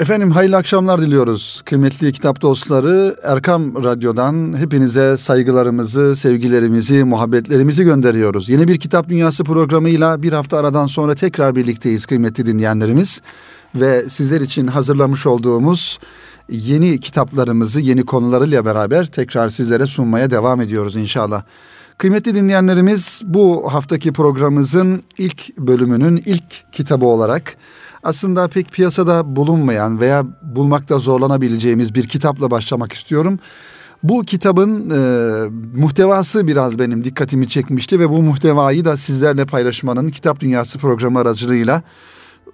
Efendim hayırlı akşamlar diliyoruz. Kıymetli kitap dostları Erkam Radyo'dan hepinize saygılarımızı, sevgilerimizi, muhabbetlerimizi gönderiyoruz. Yeni bir Kitap Dünyası programıyla bir hafta aradan sonra tekrar birlikteyiz kıymetli dinleyenlerimiz. Ve sizler için hazırlamış olduğumuz yeni kitaplarımızı, yeni konularıyla beraber tekrar sizlere sunmaya devam ediyoruz inşallah. Kıymetli dinleyenlerimiz bu haftaki programımızın ilk bölümünün ilk kitabı olarak aslında pek piyasada bulunmayan veya bulmakta zorlanabileceğimiz bir kitapla başlamak istiyorum. Bu kitabın e, muhtevası biraz benim dikkatimi çekmişti ve bu muhtevayı da sizlerle paylaşmanın Kitap Dünyası programı aracılığıyla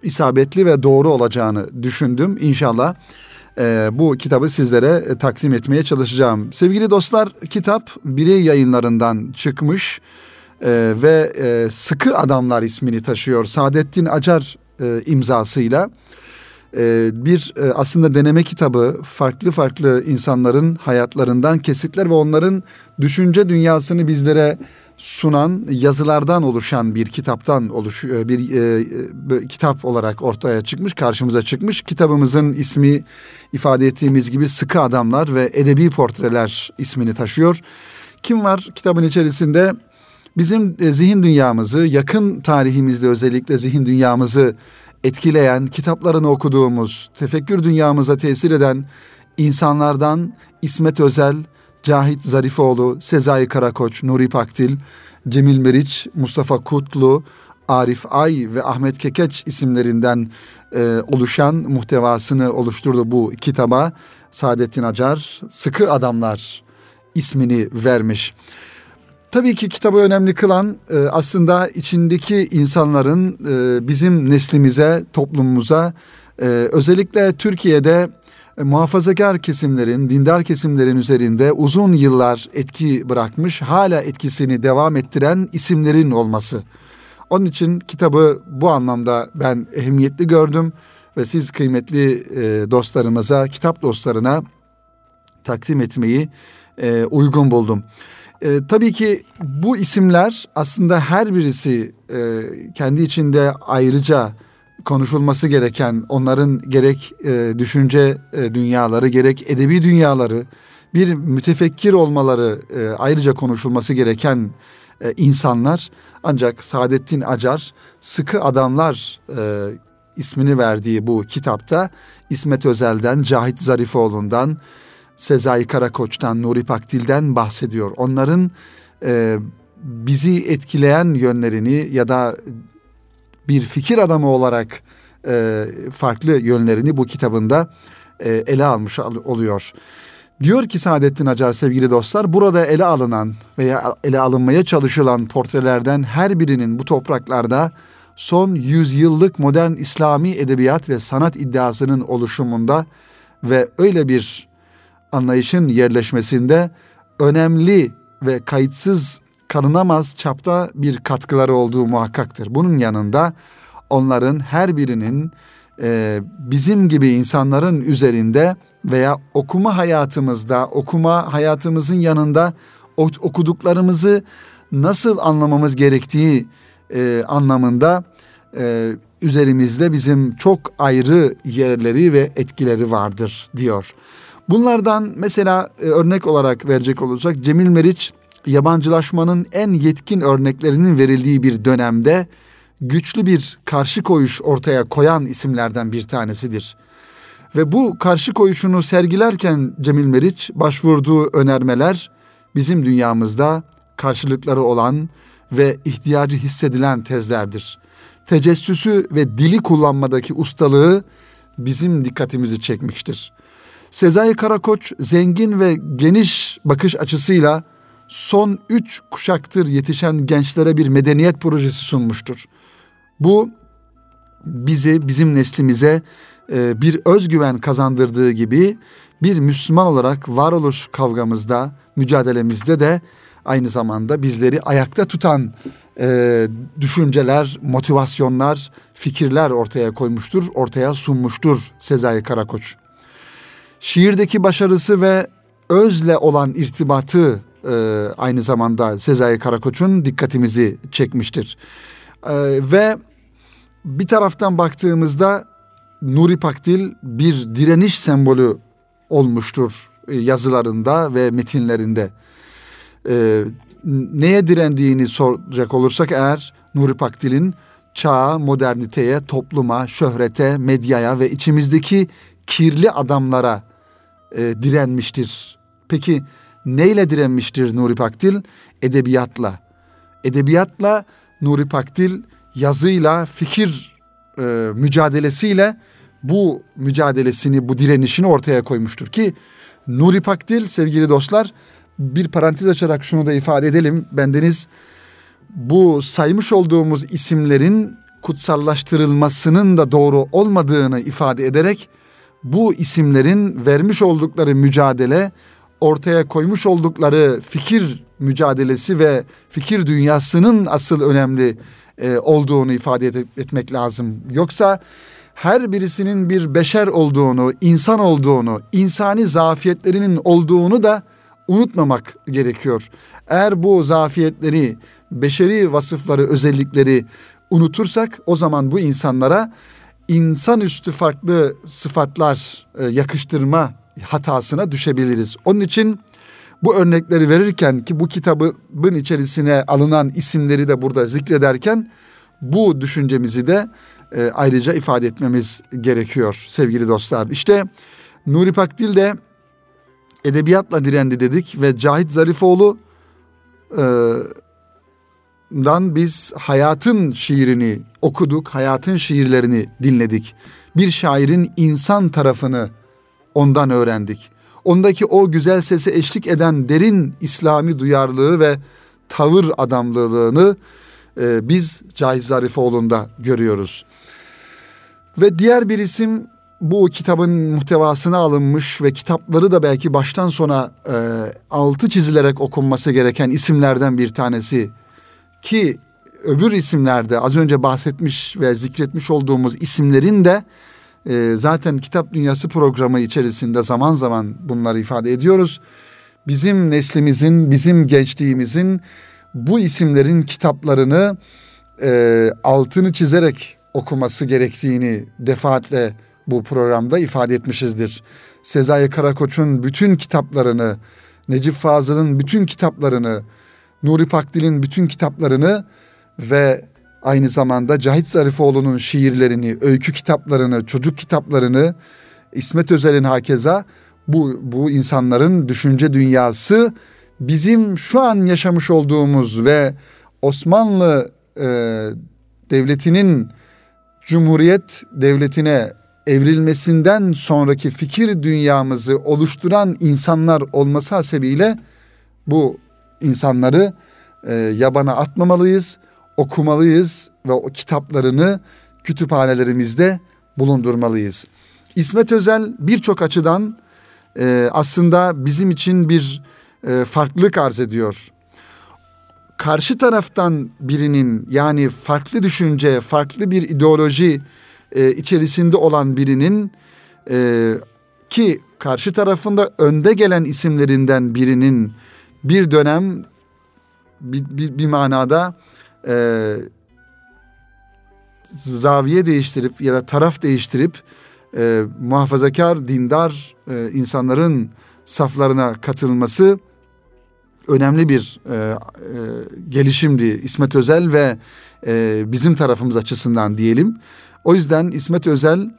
isabetli ve doğru olacağını düşündüm. İnşallah e, bu kitabı sizlere e, takdim etmeye çalışacağım. Sevgili dostlar kitap Birey yayınlarından çıkmış e, ve e, Sıkı Adamlar ismini taşıyor. Saadettin Acar e, imzasıyla e, bir e, aslında deneme kitabı farklı farklı insanların hayatlarından kesitler ve onların düşünce dünyasını bizlere sunan yazılardan oluşan bir kitaptan oluşuyor e, bir e, e, kitap olarak ortaya çıkmış karşımıza çıkmış. Kitabımızın ismi ifade ettiğimiz gibi sıkı adamlar ve edebi portreler ismini taşıyor. Kim var kitabın içerisinde bizim e, zihin dünyamızı yakın tarihimizde özellikle zihin dünyamızı etkileyen, kitaplarını okuduğumuz, tefekkür dünyamıza tesir eden insanlardan İsmet Özel, Cahit Zarifoğlu, Sezai Karakoç, Nuri Pakdil, Cemil Meriç, Mustafa Kutlu, Arif Ay ve Ahmet Kekeç isimlerinden e, oluşan muhtevasını oluşturdu bu kitaba. Saadettin Acar, Sıkı Adamlar ismini vermiş. Tabii ki kitabı önemli kılan e, aslında içindeki insanların e, bizim neslimize, toplumumuza e, özellikle Türkiye'de muhafazakar kesimlerin, dindar kesimlerin üzerinde uzun yıllar etki bırakmış, hala etkisini devam ettiren isimlerin olması. Onun için kitabı bu anlamda ben ehemmiyetli gördüm ve siz kıymetli dostlarımıza, kitap dostlarına takdim etmeyi uygun buldum. E, tabii ki bu isimler aslında her birisi e, kendi içinde ayrıca konuşulması gereken onların gerek e, düşünce e, dünyaları gerek edebi dünyaları bir mütefekkir olmaları e, ayrıca konuşulması gereken e, insanlar. Ancak Saadettin Acar sıkı adamlar e, ismini verdiği bu kitapta İsmet Özel'den Cahit Zarifoğlu'ndan Sezai Karakoç'tan, Nuri Pakdil'den bahsediyor. Onların e, bizi etkileyen yönlerini ya da bir fikir adamı olarak e, farklı yönlerini bu kitabında e, ele almış oluyor. Diyor ki Saadettin Acar sevgili dostlar burada ele alınan veya ele alınmaya çalışılan portrelerden her birinin bu topraklarda son yüzyıllık modern İslami edebiyat ve sanat iddiasının oluşumunda ve öyle bir anlayışın yerleşmesinde önemli ve kayıtsız kanınamaz çapta bir katkıları olduğu muhakkaktır. Bunun yanında onların her birinin e, bizim gibi insanların üzerinde veya okuma hayatımızda, okuma hayatımızın yanında okuduklarımızı nasıl anlamamız gerektiği e, anlamında e, üzerimizde bizim çok ayrı yerleri ve etkileri vardır diyor. Bunlardan mesela e, örnek olarak verecek olursak Cemil Meriç yabancılaşmanın en yetkin örneklerinin verildiği bir dönemde güçlü bir karşı koyuş ortaya koyan isimlerden bir tanesidir. Ve bu karşı koyuşunu sergilerken Cemil Meriç başvurduğu önermeler bizim dünyamızda karşılıkları olan ve ihtiyacı hissedilen tezlerdir. Tecessüsü ve dili kullanmadaki ustalığı bizim dikkatimizi çekmiştir. Sezai Karakoç zengin ve geniş bakış açısıyla son üç kuşaktır yetişen gençlere bir medeniyet projesi sunmuştur. Bu bizi, bizim neslimize e, bir özgüven kazandırdığı gibi bir Müslüman olarak varoluş kavgamızda, mücadelemizde de aynı zamanda bizleri ayakta tutan e, düşünceler, motivasyonlar, fikirler ortaya koymuştur, ortaya sunmuştur Sezai Karakoç şiirdeki başarısı ve özle olan irtibatı e, aynı zamanda Sezai Karakoç'un dikkatimizi çekmiştir. E, ve bir taraftan baktığımızda Nuri Pakdil bir direniş sembolü olmuştur e, yazılarında ve metinlerinde. E, neye direndiğini soracak olursak eğer Nuri Pakdil'in çağa, moderniteye, topluma, şöhrete, medyaya ve içimizdeki kirli adamlara e, direnmiştir. Peki neyle direnmiştir Nuri Pakdil? Edebiyatla. Edebiyatla Nuri Pakdil yazıyla, fikir e, mücadelesiyle bu mücadelesini, bu direnişini ortaya koymuştur ki Nuri Pakdil sevgili dostlar bir parantez açarak şunu da ifade edelim. Bendeniz bu saymış olduğumuz isimlerin kutsallaştırılmasının da doğru olmadığını ifade ederek bu isimlerin vermiş oldukları mücadele, ortaya koymuş oldukları fikir mücadelesi ve fikir dünyasının asıl önemli e, olduğunu ifade et, etmek lazım. Yoksa her birisinin bir beşer olduğunu, insan olduğunu, insani zafiyetlerinin olduğunu da unutmamak gerekiyor. Eğer bu zafiyetleri, beşeri vasıfları, özellikleri unutursak o zaman bu insanlara insanüstü farklı sıfatlar e, yakıştırma hatasına düşebiliriz. Onun için bu örnekleri verirken ki bu kitabın içerisine alınan isimleri de burada zikrederken bu düşüncemizi de e, ayrıca ifade etmemiz gerekiyor sevgili dostlar. İşte Nuri Pakdil de edebiyatla direndi dedik ve Cahit Zarifoğlu e, dan biz hayatın şiirini okuduk, hayatın şiirlerini dinledik. Bir şairin insan tarafını ondan öğrendik. Ondaki o güzel sesi eşlik eden derin İslami duyarlılığı ve tavır adamlılığını e, biz Cahit Zarifoğlu'nda görüyoruz. Ve diğer bir isim bu kitabın muhtevasına alınmış ve kitapları da belki baştan sona e, altı çizilerek okunması gereken isimlerden bir tanesi ki öbür isimlerde az önce bahsetmiş ve zikretmiş olduğumuz isimlerin de e, zaten Kitap Dünyası programı içerisinde zaman zaman bunları ifade ediyoruz. Bizim neslimizin, bizim gençliğimizin bu isimlerin kitaplarını e, altını çizerek okuması gerektiğini defaatle bu programda ifade etmişizdir. Sezai Karakoç'un bütün kitaplarını, Necip Fazıl'ın bütün kitaplarını, Nuri Pakdil'in bütün kitaplarını ve aynı zamanda Cahit Zarifoğlu'nun şiirlerini, öykü kitaplarını, çocuk kitaplarını, İsmet Özel'in hakeza bu, bu insanların düşünce dünyası bizim şu an yaşamış olduğumuz ve Osmanlı e, Devleti'nin Cumhuriyet Devleti'ne evrilmesinden sonraki fikir dünyamızı oluşturan insanlar olması hasebiyle bu insanları e, yabana atmamalıyız, okumalıyız ve o kitaplarını kütüphanelerimizde bulundurmalıyız. İsmet Özel birçok açıdan e, aslında bizim için bir e, farklılık arz ediyor. Karşı taraftan birinin yani farklı düşünce, farklı bir ideoloji e, içerisinde olan birinin e, ki karşı tarafında önde gelen isimlerinden birinin bir dönem bir, bir, bir manada e, zaviye değiştirip ya da taraf değiştirip e, muhafazakar, dindar e, insanların saflarına katılması önemli bir e, e, gelişimdi İsmet Özel ve e, bizim tarafımız açısından diyelim. O yüzden İsmet Özel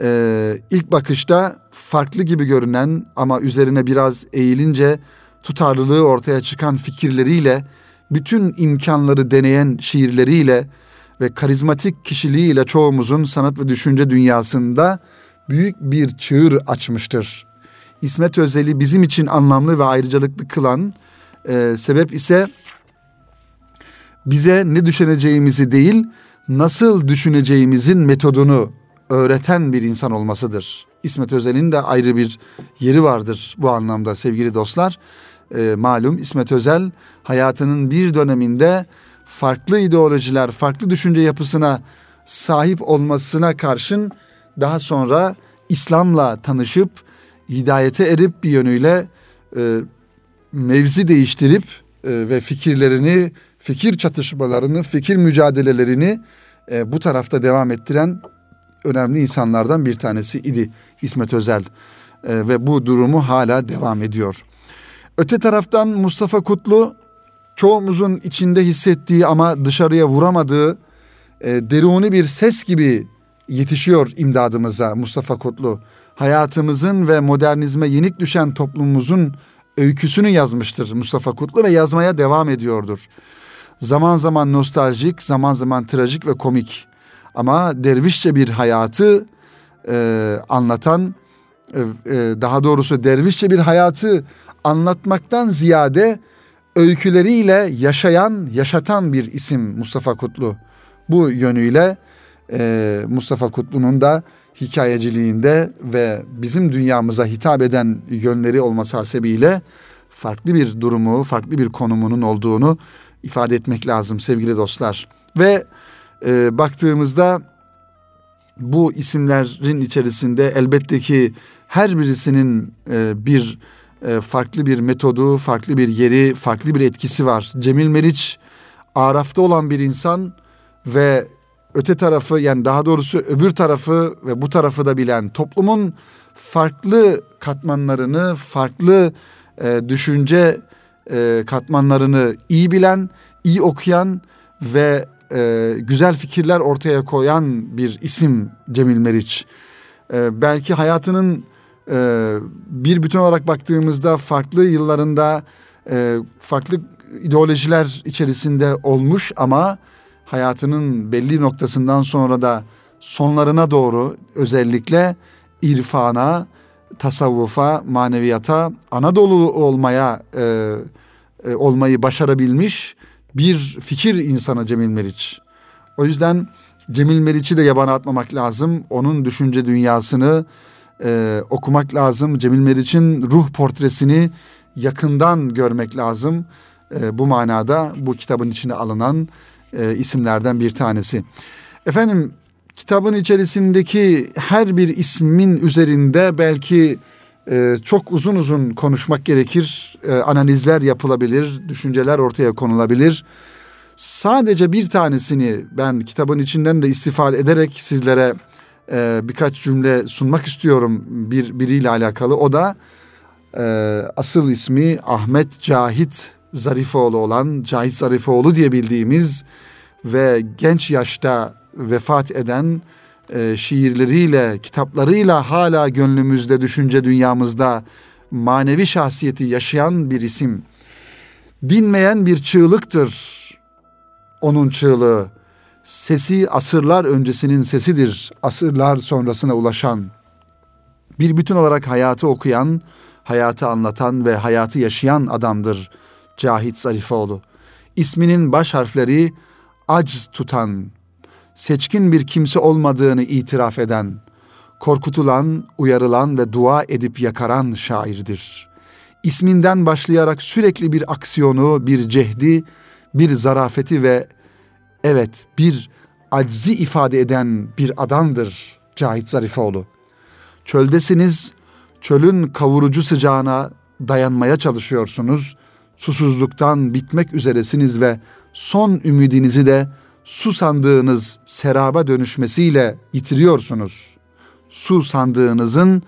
e, ilk bakışta farklı gibi görünen ama üzerine biraz eğilince tutarlılığı ortaya çıkan fikirleriyle, bütün imkanları deneyen şiirleriyle ve karizmatik kişiliğiyle çoğumuzun sanat ve düşünce dünyasında büyük bir çığır açmıştır. İsmet Özel'i bizim için anlamlı ve ayrıcalıklı kılan e, sebep ise bize ne düşüneceğimizi değil, nasıl düşüneceğimizin metodunu öğreten bir insan olmasıdır. İsmet Özel'in de ayrı bir yeri vardır bu anlamda sevgili dostlar. E, malum İsmet Özel hayatının bir döneminde farklı ideolojiler, farklı düşünce yapısına sahip olmasına karşın daha sonra İslam'la tanışıp hidayete erip bir yönüyle e, mevzi değiştirip e, ve fikirlerini, fikir çatışmalarını, fikir mücadelelerini e, bu tarafta devam ettiren önemli insanlardan bir tanesi idi İsmet Özel. E, ve bu durumu hala devam ediyor. Öte taraftan Mustafa Kutlu çoğumuzun içinde hissettiği ama dışarıya vuramadığı e, deruni bir ses gibi yetişiyor imdadımıza Mustafa Kutlu. Hayatımızın ve modernizme yenik düşen toplumumuzun öyküsünü yazmıştır Mustafa Kutlu ve yazmaya devam ediyordur. Zaman zaman nostaljik, zaman zaman trajik ve komik. Ama dervişçe bir hayatı e, anlatan, daha doğrusu dervişçe bir hayatı anlatmaktan ziyade öyküleriyle yaşayan, yaşatan bir isim Mustafa Kutlu. Bu yönüyle e, Mustafa Kutlu'nun da hikayeciliğinde ve bizim dünyamıza hitap eden yönleri olması hasebiyle farklı bir durumu, farklı bir konumunun olduğunu ifade etmek lazım sevgili dostlar. Ve e, baktığımızda bu isimlerin içerisinde elbette ki her birisinin e, bir e, farklı bir metodu, farklı bir yeri, farklı bir etkisi var. Cemil Meriç Araf'ta olan bir insan ve öte tarafı yani daha doğrusu öbür tarafı ve bu tarafı da bilen toplumun farklı katmanlarını, farklı e, düşünce e, katmanlarını iyi bilen, iyi okuyan ve e, güzel fikirler ortaya koyan bir isim Cemil Meriç. E, belki hayatının e, bir bütün olarak baktığımızda farklı yıllarında e, farklı ideolojiler içerisinde olmuş ama hayatının belli noktasından sonra da sonlarına doğru özellikle irfana, tasavvufa, maneviyata, Anadolu olmaya e, e, olmayı başarabilmiş bir fikir insanı Cemil Meriç. O yüzden Cemil Meriç'i de yabana atmamak lazım. Onun düşünce dünyasını e, okumak lazım. Cemil Meriç'in ruh portresini yakından görmek lazım. E, bu manada bu kitabın içine alınan e, isimlerden bir tanesi. Efendim kitabın içerisindeki her bir ismin üzerinde belki e, çok uzun uzun konuşmak gerekir. E, analizler yapılabilir, düşünceler ortaya konulabilir. Sadece bir tanesini ben kitabın içinden de istifade ederek sizlere e, birkaç cümle sunmak istiyorum bir biriyle alakalı. O da e, asıl ismi Ahmet Cahit Zarifoğlu olan Cahit Zarifoğlu diye bildiğimiz ve genç yaşta vefat eden e, şiirleriyle, kitaplarıyla hala gönlümüzde, düşünce dünyamızda manevi şahsiyeti yaşayan bir isim. Dinmeyen bir çığlıktır onun çığlığı. Sesi asırlar öncesinin sesidir, asırlar sonrasına ulaşan. Bir bütün olarak hayatı okuyan, hayatı anlatan ve hayatı yaşayan adamdır Cahit Zarifoğlu. İsminin baş harfleri acz tutan, seçkin bir kimse olmadığını itiraf eden, korkutulan, uyarılan ve dua edip yakaran şairdir. İsminden başlayarak sürekli bir aksiyonu, bir cehdi, bir zarafeti ve evet bir aczi ifade eden bir adamdır Cahit Zarifoğlu. Çöldesiniz, çölün kavurucu sıcağına dayanmaya çalışıyorsunuz. Susuzluktan bitmek üzeresiniz ve son ümidinizi de su sandığınız seraba dönüşmesiyle yitiriyorsunuz. Su sandığınızın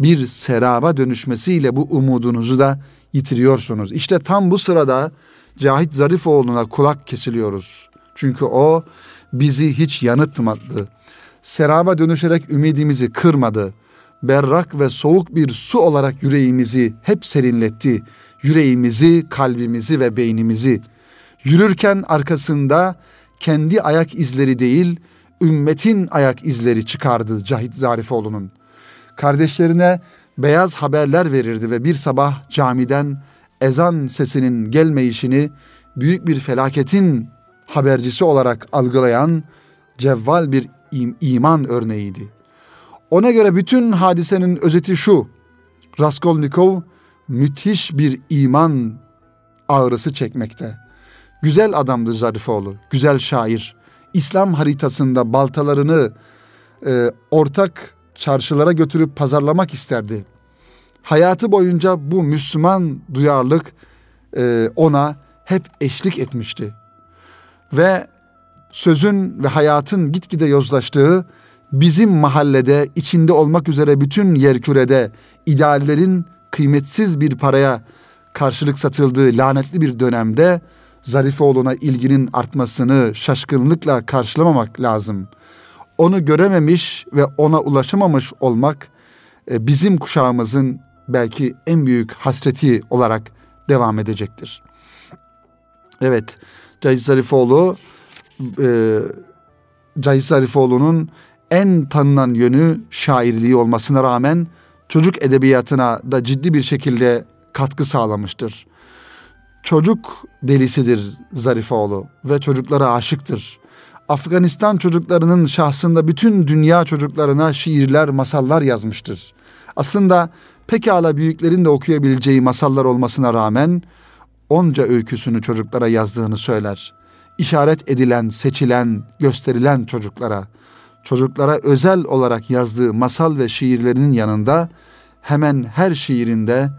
bir seraba dönüşmesiyle bu umudunuzu da yitiriyorsunuz. İşte tam bu sırada Cahit Zarifoğlu'na kulak kesiliyoruz. Çünkü o bizi hiç yanıtmadı. Seraba dönüşerek ümidimizi kırmadı. Berrak ve soğuk bir su olarak yüreğimizi hep serinletti. Yüreğimizi, kalbimizi ve beynimizi. Yürürken arkasında kendi ayak izleri değil, ümmetin ayak izleri çıkardı Cahit Zarifoğlu'nun. Kardeşlerine beyaz haberler verirdi ve bir sabah camiden ezan sesinin gelmeyişini büyük bir felaketin habercisi olarak algılayan cevval bir im- iman örneğiydi. Ona göre bütün hadisenin özeti şu. Raskolnikov müthiş bir iman ağrısı çekmekte. Güzel adamdı Zarifoğlu, güzel şair. İslam haritasında baltalarını e, ortak çarşılara götürüp pazarlamak isterdi. Hayatı boyunca bu Müslüman duyarlılık e, ona hep eşlik etmişti. Ve sözün ve hayatın gitgide yozlaştığı, bizim mahallede içinde olmak üzere bütün yerkürede ideallerin kıymetsiz bir paraya karşılık satıldığı lanetli bir dönemde Zarifeoğlu'na ilginin artmasını şaşkınlıkla karşılamamak lazım. Onu görememiş ve ona ulaşamamış olmak e, bizim kuşağımızın belki en büyük hasreti olarak devam edecektir. Evet, Cahit Zarifoğlu e, Cahit Zarifoğlu'nun en tanınan yönü şairliği olmasına rağmen çocuk edebiyatına da ciddi bir şekilde katkı sağlamıştır. Çocuk delisidir Zarifoğlu ve çocuklara aşıktır. Afganistan çocuklarının şahsında bütün dünya çocuklarına şiirler, masallar yazmıştır. Aslında pekala büyüklerin de okuyabileceği masallar olmasına rağmen onca öyküsünü çocuklara yazdığını söyler. İşaret edilen, seçilen, gösterilen çocuklara, çocuklara özel olarak yazdığı masal ve şiirlerinin yanında hemen her şiirinde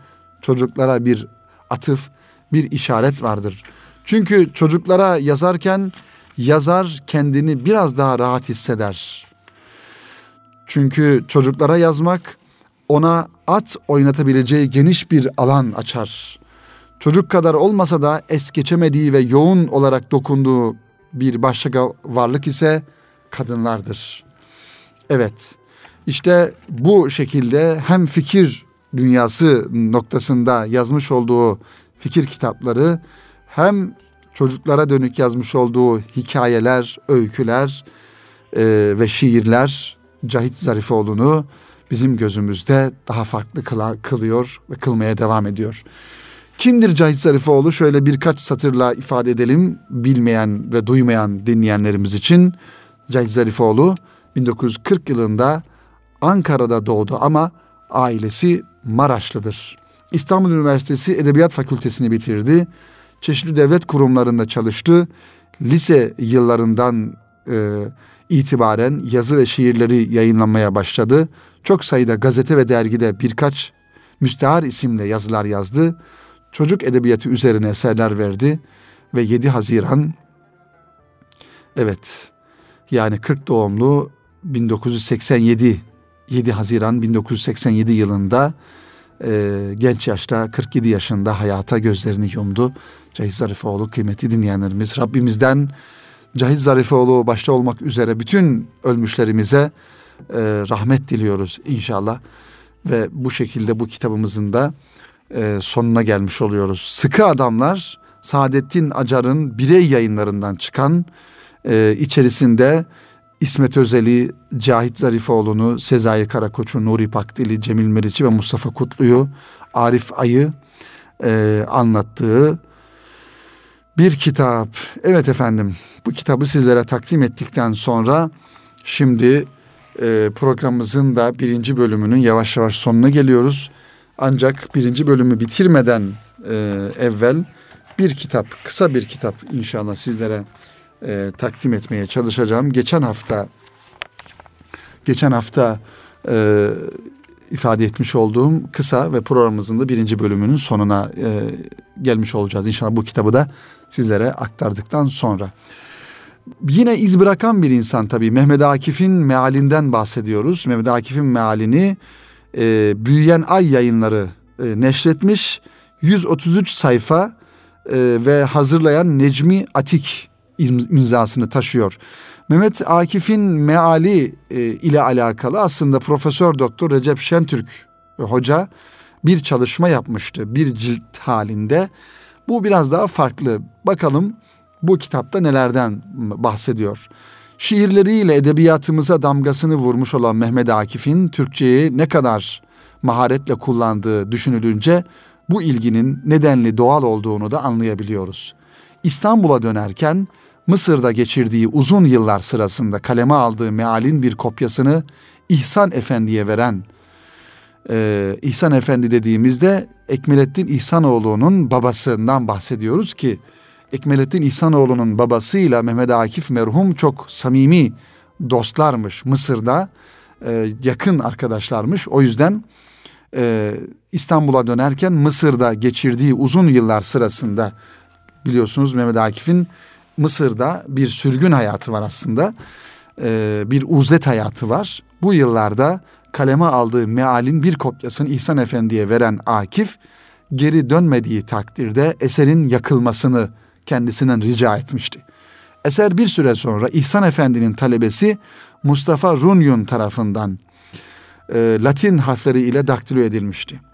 çocuklara bir atıf, bir işaret vardır. Çünkü çocuklara yazarken yazar kendini biraz daha rahat hisseder. Çünkü çocuklara yazmak ona at oynatabileceği geniş bir alan açar. Çocuk kadar olmasa da es geçemediği ve yoğun olarak dokunduğu bir başka varlık ise kadınlardır. Evet, işte bu şekilde hem fikir dünyası noktasında yazmış olduğu fikir kitapları hem çocuklara dönük yazmış olduğu hikayeler, öyküler e, ve şiirler Cahit Zarifoğlu'nu bizim gözümüzde daha farklı kıla, kılıyor ve kılmaya devam ediyor. Kimdir Cahit Zarifoğlu? Şöyle birkaç satırla ifade edelim bilmeyen ve duymayan dinleyenlerimiz için. Cahit Zarifoğlu 1940 yılında Ankara'da doğdu ama ailesi Maraşlıdır. İstanbul Üniversitesi Edebiyat Fakültesini bitirdi. Çeşitli devlet kurumlarında çalıştı. Lise yıllarından e, itibaren yazı ve şiirleri yayınlanmaya başladı. Çok sayıda gazete ve dergide birkaç müstehar isimle yazılar yazdı. Çocuk edebiyatı üzerine eserler verdi ve 7 Haziran evet yani 40 doğumlu 1987 7 Haziran 1987 yılında e, genç yaşta 47 yaşında hayata gözlerini yumdu. Cahit Zarifoğlu kıymeti dinleyenlerimiz Rabbimizden Cahit Zarifoğlu başta olmak üzere bütün ölmüşlerimize e, rahmet diliyoruz inşallah. Ve bu şekilde bu kitabımızın da e, sonuna gelmiş oluyoruz. Sıkı Adamlar Saadettin Acar'ın birey yayınlarından çıkan e, içerisinde İsmet Özel'i, Cahit Zarifoğlu'nu, Sezai Karakoç'u, Nuri Pakdili, Cemil Meriç'i ve Mustafa Kutlu'yu, Arif Ay'ı e, anlattığı bir kitap. Evet efendim bu kitabı sizlere takdim ettikten sonra şimdi e, programımızın da birinci bölümünün yavaş yavaş sonuna geliyoruz. Ancak birinci bölümü bitirmeden e, evvel bir kitap, kısa bir kitap inşallah sizlere e, takdim etmeye çalışacağım. Geçen hafta geçen hafta e, ifade etmiş olduğum kısa ve programımızın da birinci bölümünün sonuna e, gelmiş olacağız. İnşallah bu kitabı da sizlere aktardıktan sonra. Yine iz bırakan bir insan tabii. Mehmet Akif'in mealinden bahsediyoruz. Mehmet Akif'in mealini e, Büyüyen Ay yayınları e, neşretmiş. 133 sayfa e, ve hazırlayan Necmi Atik imzasını taşıyor. Mehmet Akif'in meali e, ile alakalı aslında Profesör Doktor Recep Şentürk e, hoca bir çalışma yapmıştı bir cilt halinde. Bu biraz daha farklı. Bakalım bu kitapta nelerden bahsediyor. Şiirleriyle edebiyatımıza damgasını vurmuş olan Mehmet Akif'in Türkçeyi ne kadar maharetle kullandığı düşünülünce bu ilginin nedenli doğal olduğunu da anlayabiliyoruz. İstanbul'a dönerken Mısır'da geçirdiği uzun yıllar sırasında kaleme aldığı mealin bir kopyasını İhsan Efendi'ye veren e, İhsan Efendi dediğimizde Ekmelettin İhsanoğlu'nun babasından bahsediyoruz ki Ekmelettin İhsanoğlu'nun babasıyla Mehmet Akif merhum çok samimi dostlarmış Mısır'da e, yakın arkadaşlarmış. O yüzden e, İstanbul'a dönerken Mısır'da geçirdiği uzun yıllar sırasında biliyorsunuz Mehmet Akif'in Mısır'da bir sürgün hayatı var aslında. e, bir uzet hayatı var. Bu yıllarda kaleme aldığı mealin bir kopyasını İhsan Efendi'ye veren Akif geri dönmediği takdirde eserin yakılmasını kendisinden rica etmişti. Eser bir süre sonra İhsan Efendi'nin talebesi Mustafa Runyun tarafından e, Latin harfleri ile daktilo edilmişti.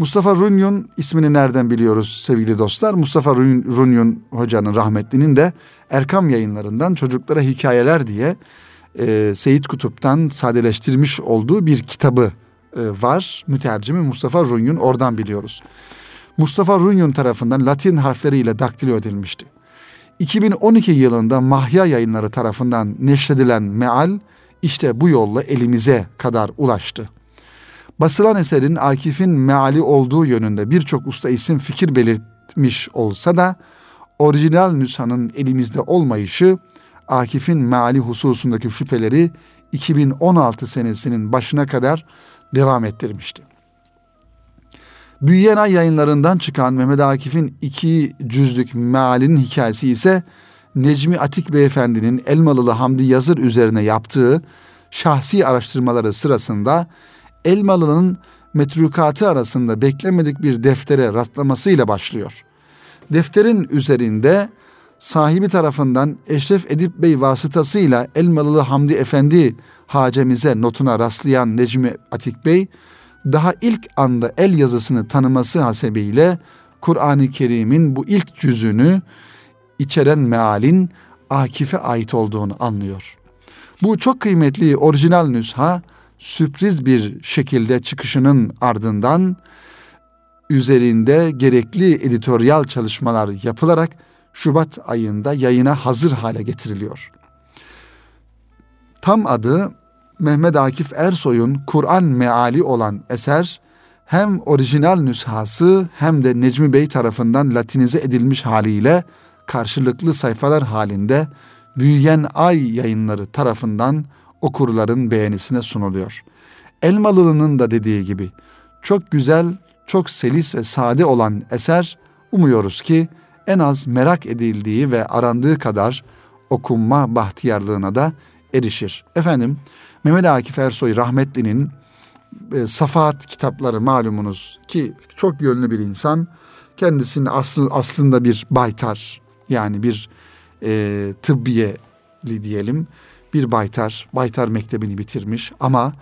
Mustafa Runyun ismini nereden biliyoruz sevgili dostlar? Mustafa Runyun hocanın rahmetlinin de Erkam yayınlarından çocuklara hikayeler diye e, Seyit Kutup'tan sadeleştirmiş olduğu bir kitabı e, var. Mütercimi Mustafa Runyun oradan biliyoruz. Mustafa Runyun tarafından Latin harfleriyle daktilo edilmişti. 2012 yılında Mahya yayınları tarafından neşredilen meal işte bu yolla elimize kadar ulaştı. Basılan eserin Akif'in meali olduğu yönünde birçok usta isim fikir belirtmiş olsa da orijinal nüshanın elimizde olmayışı Akif'in meali hususundaki şüpheleri 2016 senesinin başına kadar devam ettirmişti. Büyüyen Ay yayınlarından çıkan Mehmet Akif'in iki cüzlük mealinin hikayesi ise Necmi Atik Beyefendi'nin Elmalılı Hamdi Yazır üzerine yaptığı şahsi araştırmaları sırasında Elmalı'nın metrukatı arasında beklemedik bir deftere rastlamasıyla başlıyor. Defterin üzerinde sahibi tarafından Eşref Edip Bey vasıtasıyla Elmalılı Hamdi Efendi hacemize notuna rastlayan Necmi Atik Bey, daha ilk anda el yazısını tanıması hasebiyle Kur'an-ı Kerim'in bu ilk cüzünü içeren mealin Akif'e ait olduğunu anlıyor. Bu çok kıymetli orijinal nüsha sürpriz bir şekilde çıkışının ardından üzerinde gerekli editoryal çalışmalar yapılarak Şubat ayında yayına hazır hale getiriliyor. Tam adı Mehmet Akif Ersoy'un Kur'an meali olan eser hem orijinal nüshası hem de Necmi Bey tarafından latinize edilmiş haliyle karşılıklı sayfalar halinde Büyüyen Ay yayınları tarafından okurların beğenisine sunuluyor. Elmalılı'nın da dediği gibi çok güzel, çok selis ve sade olan eser umuyoruz ki en az merak edildiği ve arandığı kadar okunma bahtiyarlığına da erişir. Efendim Mehmet Akif Ersoy rahmetlinin e, Safahat kitapları malumunuz ki çok yönlü bir insan. Kendisinin aslı, aslında bir baytar yani bir e, tıbbiyeli diyelim bir baytar, baytar mektebini bitirmiş ama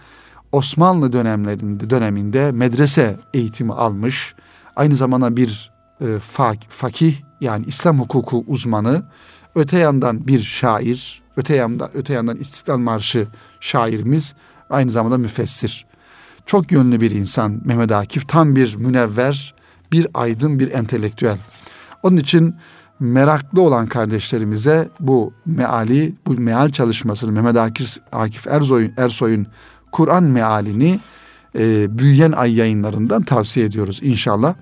Osmanlı dönemlerinde döneminde medrese eğitimi almış. Aynı zamanda bir e, fak, fakih yani İslam hukuku uzmanı, öte yandan bir şair, öte yandan öte yandan İstiklal Marşı şairimiz, aynı zamanda müfessir. Çok yönlü bir insan Mehmet Akif, tam bir münevver, bir aydın, bir entelektüel. Onun için meraklı olan kardeşlerimize bu meali, bu meal çalışmasını Mehmet Akif, Akif Ersoy'un Ersoy'un Kur'an mealini e, büyüyen ay yayınlarından tavsiye ediyoruz inşallah.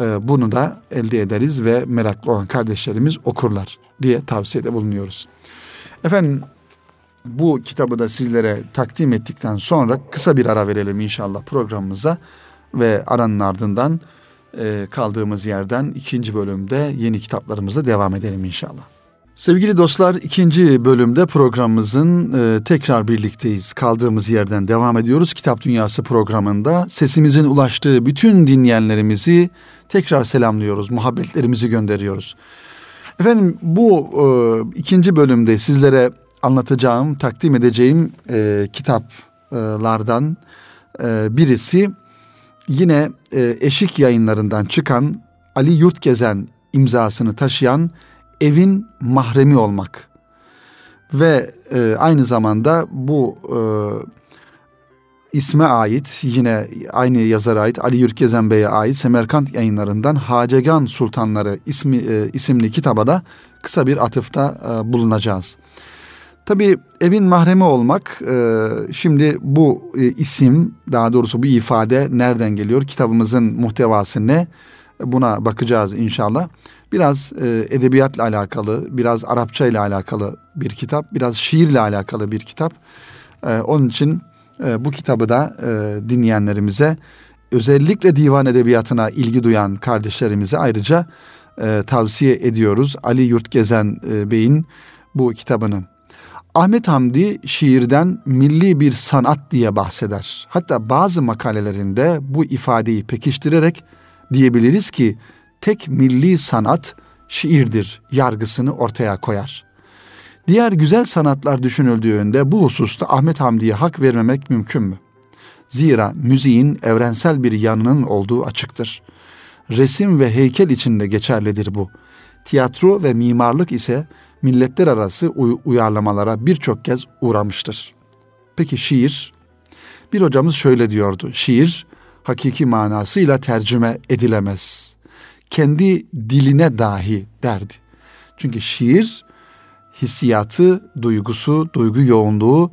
E, bunu da elde ederiz ve meraklı olan kardeşlerimiz okurlar diye tavsiyede bulunuyoruz. Efendim bu kitabı da sizlere takdim ettikten sonra kısa bir ara verelim inşallah programımıza ve aranın ardından e, kaldığımız yerden ikinci bölümde yeni kitaplarımıza devam edelim inşallah. Sevgili dostlar ikinci bölümde programımızın e, tekrar birlikteyiz. Kaldığımız yerden devam ediyoruz. Kitap Dünyası programında sesimizin ulaştığı bütün dinleyenlerimizi tekrar selamlıyoruz. Muhabbetlerimizi gönderiyoruz. Efendim bu e, ikinci bölümde sizlere anlatacağım, takdim edeceğim e, kitaplardan e, birisi yine e, Eşik yayınlarından çıkan Ali Yurtgezen imzasını taşıyan Evin Mahremi Olmak ve e, aynı zamanda bu e, isme ait yine aynı yazara ait Ali Yurtgezen Bey'e ait Semerkant yayınlarından Hacegan Sultanları ismi e, isimli kitaba da kısa bir atıfta e, bulunacağız. Tabi evin mahremi olmak e, şimdi bu e, isim daha doğrusu bu ifade nereden geliyor? Kitabımızın muhtevası ne? Buna bakacağız inşallah. Biraz e, edebiyatla alakalı, biraz Arapça ile alakalı bir kitap, biraz şiirle alakalı bir kitap. Onun için bu kitabı da dinleyenlerimize özellikle divan edebiyatına ilgi duyan kardeşlerimize ayrıca tavsiye ediyoruz. Ali Yurtgezen Bey'in bu kitabını. Ahmet Hamdi şiirden milli bir sanat diye bahseder. Hatta bazı makalelerinde bu ifadeyi pekiştirerek diyebiliriz ki tek milli sanat şiirdir yargısını ortaya koyar. Diğer güzel sanatlar düşünüldüğünde bu hususta Ahmet Hamdi'ye hak vermemek mümkün mü? Zira müziğin evrensel bir yanının olduğu açıktır. Resim ve heykel içinde geçerlidir bu. Tiyatro ve mimarlık ise milletler arası uy- uyarlamalara birçok kez uğramıştır. Peki şiir? Bir hocamız şöyle diyordu. Şiir hakiki manasıyla tercüme edilemez. Kendi diline dahi derdi. Çünkü şiir hissiyatı, duygusu, duygu yoğunluğu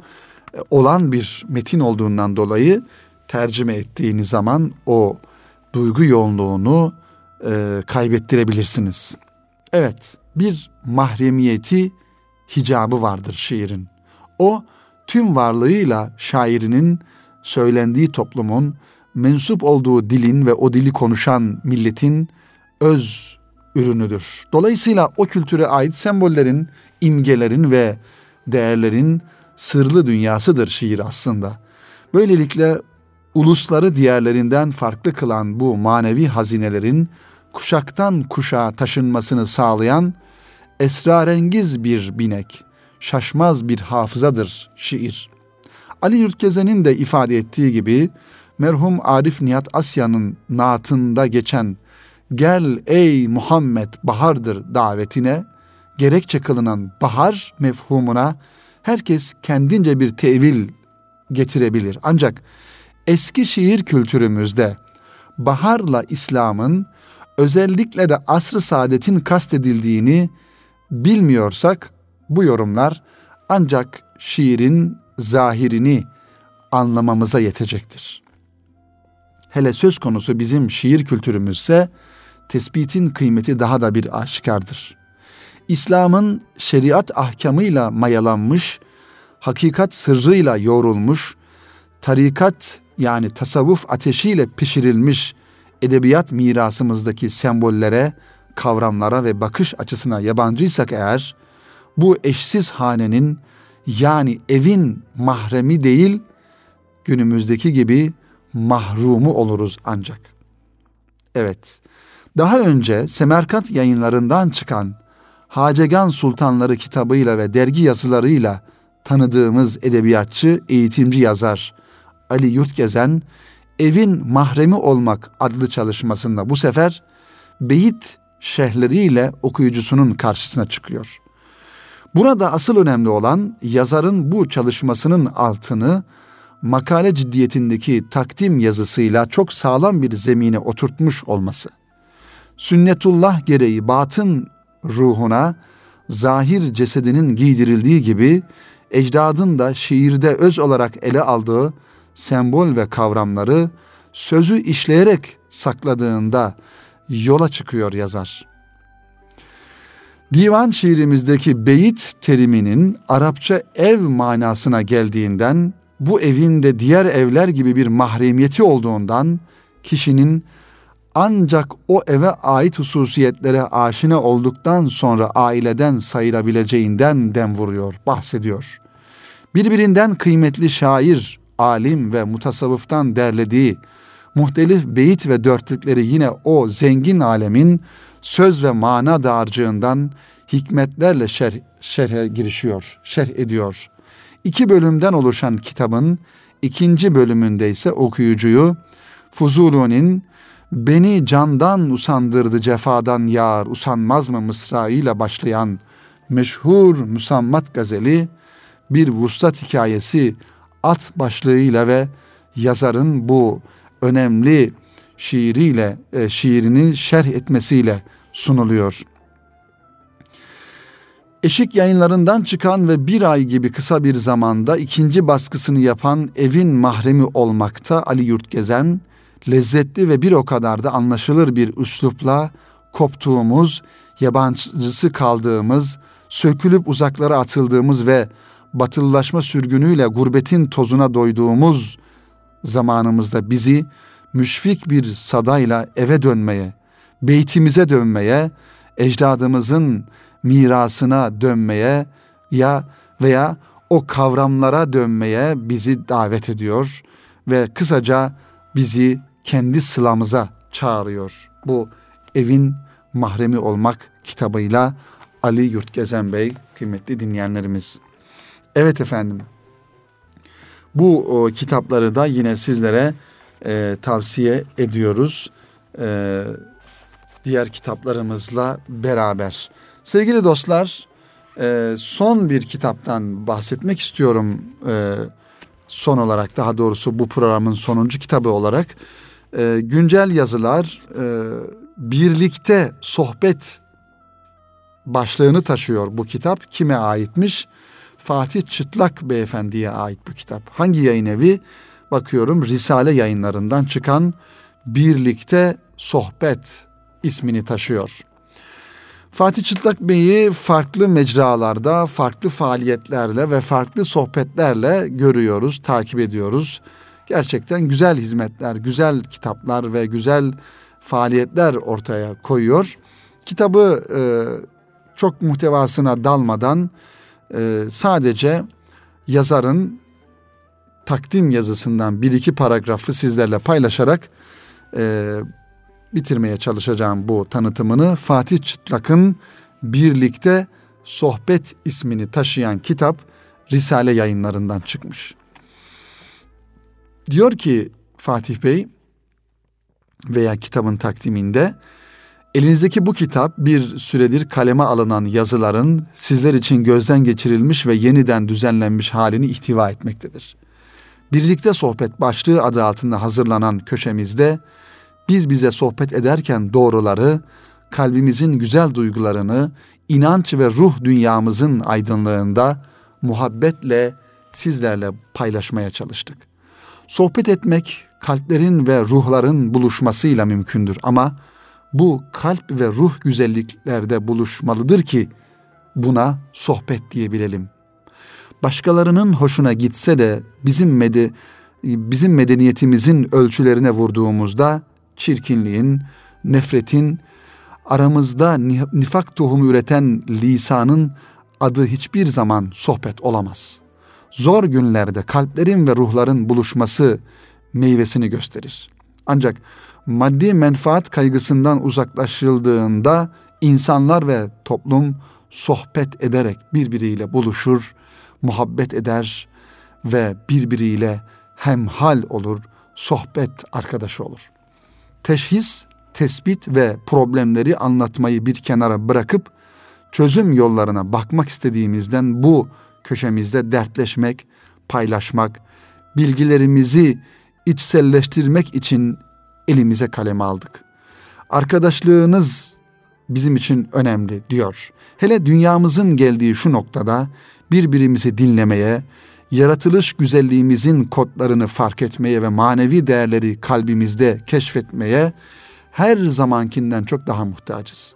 e, olan bir metin olduğundan dolayı tercüme ettiğiniz zaman o duygu yoğunluğunu e, kaybettirebilirsiniz. Evet, bir mahremiyeti, hicabı vardır şiirin. O tüm varlığıyla şairinin söylendiği toplumun mensup olduğu dilin ve o dili konuşan milletin öz ürünüdür. Dolayısıyla o kültüre ait sembollerin, imgelerin ve değerlerin sırlı dünyasıdır şiir aslında. Böylelikle ulusları diğerlerinden farklı kılan bu manevi hazinelerin kuşaktan kuşağa taşınmasını sağlayan esrarengiz bir binek, şaşmaz bir hafızadır şiir. Ali Yurtgezen'in de ifade ettiği gibi merhum Arif Nihat Asya'nın naatında geçen gel ey Muhammed bahardır davetine gerekçe kılınan bahar mefhumuna herkes kendince bir tevil getirebilir. Ancak eski şiir kültürümüzde baharla İslam'ın özellikle de asr-ı saadetin kastedildiğini bilmiyorsak bu yorumlar ancak şiirin zahirini anlamamıza yetecektir. Hele söz konusu bizim şiir kültürümüzse tespitin kıymeti daha da bir aşikardır. İslam'ın şeriat ahkamıyla mayalanmış, hakikat sırrıyla yoğrulmuş, tarikat yani tasavvuf ateşiyle pişirilmiş edebiyat mirasımızdaki sembollere, kavramlara ve bakış açısına yabancıysak eğer, bu eşsiz hanenin yani evin mahremi değil, günümüzdeki gibi mahrumu oluruz ancak. Evet, daha önce Semerkant yayınlarından çıkan Hacegan Sultanları kitabıyla ve dergi yazılarıyla tanıdığımız edebiyatçı, eğitimci yazar Ali Yurtgezen, Evin Mahremi Olmak adlı çalışmasında bu sefer beyit şehirleriyle okuyucusunun karşısına çıkıyor. Burada asıl önemli olan yazarın bu çalışmasının altını makale ciddiyetindeki takdim yazısıyla çok sağlam bir zemine oturtmuş olması. Sünnetullah gereği batın ruhuna zahir cesedinin giydirildiği gibi ecdadın da şiirde öz olarak ele aldığı sembol ve kavramları sözü işleyerek sakladığında yola çıkıyor yazar. Divan şiirimizdeki beyit teriminin Arapça ev manasına geldiğinden bu evin de diğer evler gibi bir mahremiyeti olduğundan kişinin ancak o eve ait hususiyetlere aşina olduktan sonra aileden sayılabileceğinden dem vuruyor, bahsediyor. Birbirinden kıymetli şair, alim ve mutasavvıftan derlediği muhtelif beyit ve dörtlükleri yine o zengin alemin söz ve mana dağarcığından hikmetlerle şerh, şerhe girişiyor, şerh ediyor. İki bölümden oluşan kitabın ikinci bölümünde ise okuyucuyu Fuzuli'nin beni candan usandırdı cefadan yar usanmaz mı mısraıyla başlayan meşhur musammat gazeli bir vuslat hikayesi at başlığıyla ve yazarın bu önemli şiiriyle e, şiirini şerh etmesiyle sunuluyor. Eşik yayınlarından çıkan ve bir ay gibi kısa bir zamanda ikinci baskısını yapan Evin Mahremi Olmakta Ali Yurtgezen, lezzetli ve bir o kadar da anlaşılır bir üslupla koptuğumuz, yabancısı kaldığımız, sökülüp uzaklara atıldığımız ve batılılaşma sürgünüyle gurbetin tozuna doyduğumuz zamanımızda bizi müşfik bir sadayla eve dönmeye, beytimize dönmeye, ecdadımızın mirasına dönmeye ya veya o kavramlara dönmeye bizi davet ediyor ve kısaca bizi kendi sılamıza çağırıyor. Bu evin mahremi olmak kitabıyla Ali Yurtgezen Bey kıymetli dinleyenlerimiz. Evet efendim. Bu o, kitapları da yine sizlere e, tavsiye ediyoruz. E, diğer kitaplarımızla beraber. Sevgili dostlar, e, son bir kitaptan bahsetmek istiyorum. E, son olarak daha doğrusu bu programın sonuncu kitabı olarak. E, güncel yazılar e, birlikte sohbet başlığını taşıyor bu kitap. Kime aitmiş? Fatih Çıtlak Beyefendi'ye ait bu kitap. Hangi yayın evi? Bakıyorum Risale yayınlarından çıkan Birlikte Sohbet ismini taşıyor. Fatih Çıtlak Bey'i farklı mecralarda, farklı faaliyetlerle ve farklı sohbetlerle görüyoruz, takip ediyoruz. Gerçekten güzel hizmetler, güzel kitaplar ve güzel faaliyetler ortaya koyuyor. Kitabı e, çok muhtevasına dalmadan e, sadece yazarın takdim yazısından bir iki paragrafı sizlerle paylaşarak e, bitirmeye çalışacağım bu tanıtımını. Fatih Çıtlak'ın birlikte Sohbet ismini taşıyan kitap Risale yayınlarından çıkmış. Diyor ki Fatih Bey veya kitabın takdiminde elinizdeki bu kitap bir süredir kaleme alınan yazıların sizler için gözden geçirilmiş ve yeniden düzenlenmiş halini ihtiva etmektedir. Birlikte sohbet başlığı adı altında hazırlanan köşemizde biz bize sohbet ederken doğruları, kalbimizin güzel duygularını, inanç ve ruh dünyamızın aydınlığında muhabbetle sizlerle paylaşmaya çalıştık. Sohbet etmek kalplerin ve ruhların buluşmasıyla mümkündür ama bu kalp ve ruh güzelliklerde buluşmalıdır ki buna sohbet diyebilelim. Başkalarının hoşuna gitse de bizim mede bizim medeniyetimizin ölçülerine vurduğumuzda çirkinliğin, nefretin, aramızda nifak tohumu üreten lisanın adı hiçbir zaman sohbet olamaz. Zor günlerde kalplerin ve ruhların buluşması meyvesini gösterir. Ancak maddi menfaat kaygısından uzaklaşıldığında insanlar ve toplum sohbet ederek birbiriyle buluşur, muhabbet eder ve birbiriyle hemhal olur, sohbet arkadaşı olur. Teşhis, tespit ve problemleri anlatmayı bir kenara bırakıp çözüm yollarına bakmak istediğimizden bu köşemizde dertleşmek, paylaşmak, bilgilerimizi içselleştirmek için elimize kaleme aldık. Arkadaşlığınız bizim için önemli diyor. Hele dünyamızın geldiği şu noktada birbirimizi dinlemeye, yaratılış güzelliğimizin kodlarını fark etmeye ve manevi değerleri kalbimizde keşfetmeye her zamankinden çok daha muhtacız.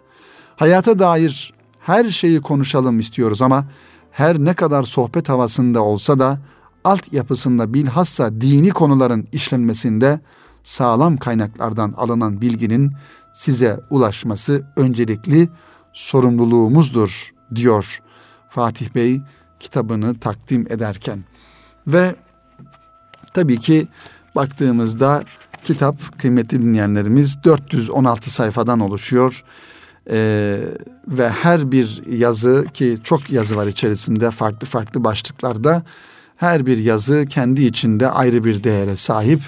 Hayata dair her şeyi konuşalım istiyoruz ama her ne kadar sohbet havasında olsa da altyapısında bilhassa dini konuların işlenmesinde sağlam kaynaklardan alınan bilginin size ulaşması öncelikli sorumluluğumuzdur diyor Fatih Bey kitabını takdim ederken. Ve tabii ki baktığımızda kitap kıymetli dinleyenlerimiz 416 sayfadan oluşuyor. Ee, ve her bir yazı ki çok yazı var içerisinde farklı farklı başlıklarda her bir yazı kendi içinde ayrı bir değere sahip.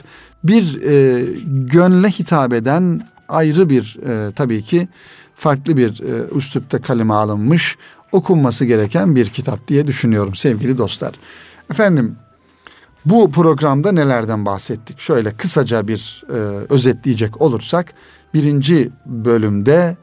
Bir e, gönle hitap eden ayrı bir e, tabii ki farklı bir e, üslupta kaleme alınmış okunması gereken bir kitap diye düşünüyorum sevgili dostlar. Efendim bu programda nelerden bahsettik? Şöyle kısaca bir e, özetleyecek olursak birinci bölümde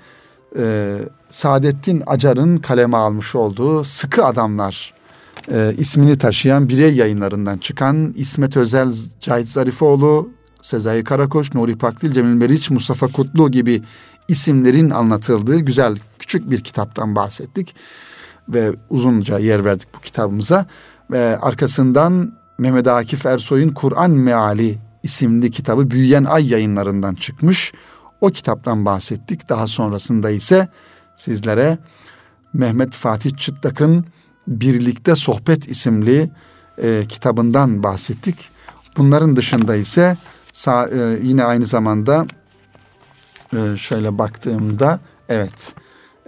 e, Saadettin Acar'ın kaleme almış olduğu Sıkı Adamlar e, ismini taşıyan birey yayınlarından çıkan İsmet Özel, Cahit Zarifoğlu, Sezai Karakoç, Nuri Pakdil, Cemil Meriç, Mustafa Kutlu gibi isimlerin anlatıldığı güzel küçük bir kitaptan bahsettik ve uzunca yer verdik bu kitabımıza ve arkasından Mehmet Akif Ersoy'un Kur'an Meali isimli kitabı Büyüyen Ay yayınlarından çıkmış. O kitaptan bahsettik. Daha sonrasında ise sizlere Mehmet Fatih Çıtlak'ın Birlikte Sohbet isimli e, kitabından bahsettik. Bunların dışında ise sağ, e, yine aynı zamanda e, şöyle baktığımda evet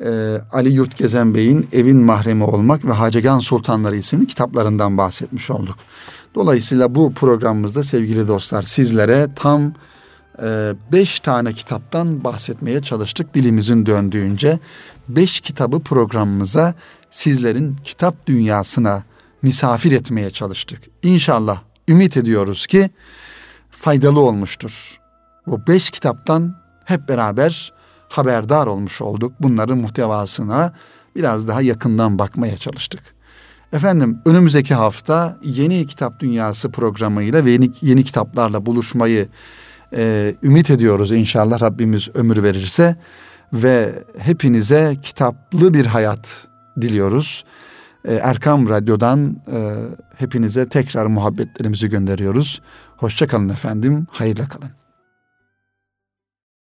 e, Ali Yurt Gezen Bey'in Evin Mahremi Olmak ve Hacegan Sultanları isimli kitaplarından bahsetmiş olduk. Dolayısıyla bu programımızda sevgili dostlar sizlere tam e, beş tane kitaptan bahsetmeye çalıştık dilimizin döndüğünce. Beş kitabı programımıza sizlerin kitap dünyasına misafir etmeye çalıştık. İnşallah ümit ediyoruz ki faydalı olmuştur. Bu beş kitaptan hep beraber haberdar olmuş olduk. Bunların muhtevasına biraz daha yakından bakmaya çalıştık. Efendim önümüzdeki hafta yeni kitap dünyası programıyla ve yeni, yeni kitaplarla buluşmayı e, ümit ediyoruz inşallah Rabbimiz ömür verirse ve hepinize kitaplı bir hayat diliyoruz. E, Erkam Radyo'dan e, hepinize tekrar muhabbetlerimizi gönderiyoruz. Hoşçakalın efendim, hayırla kalın.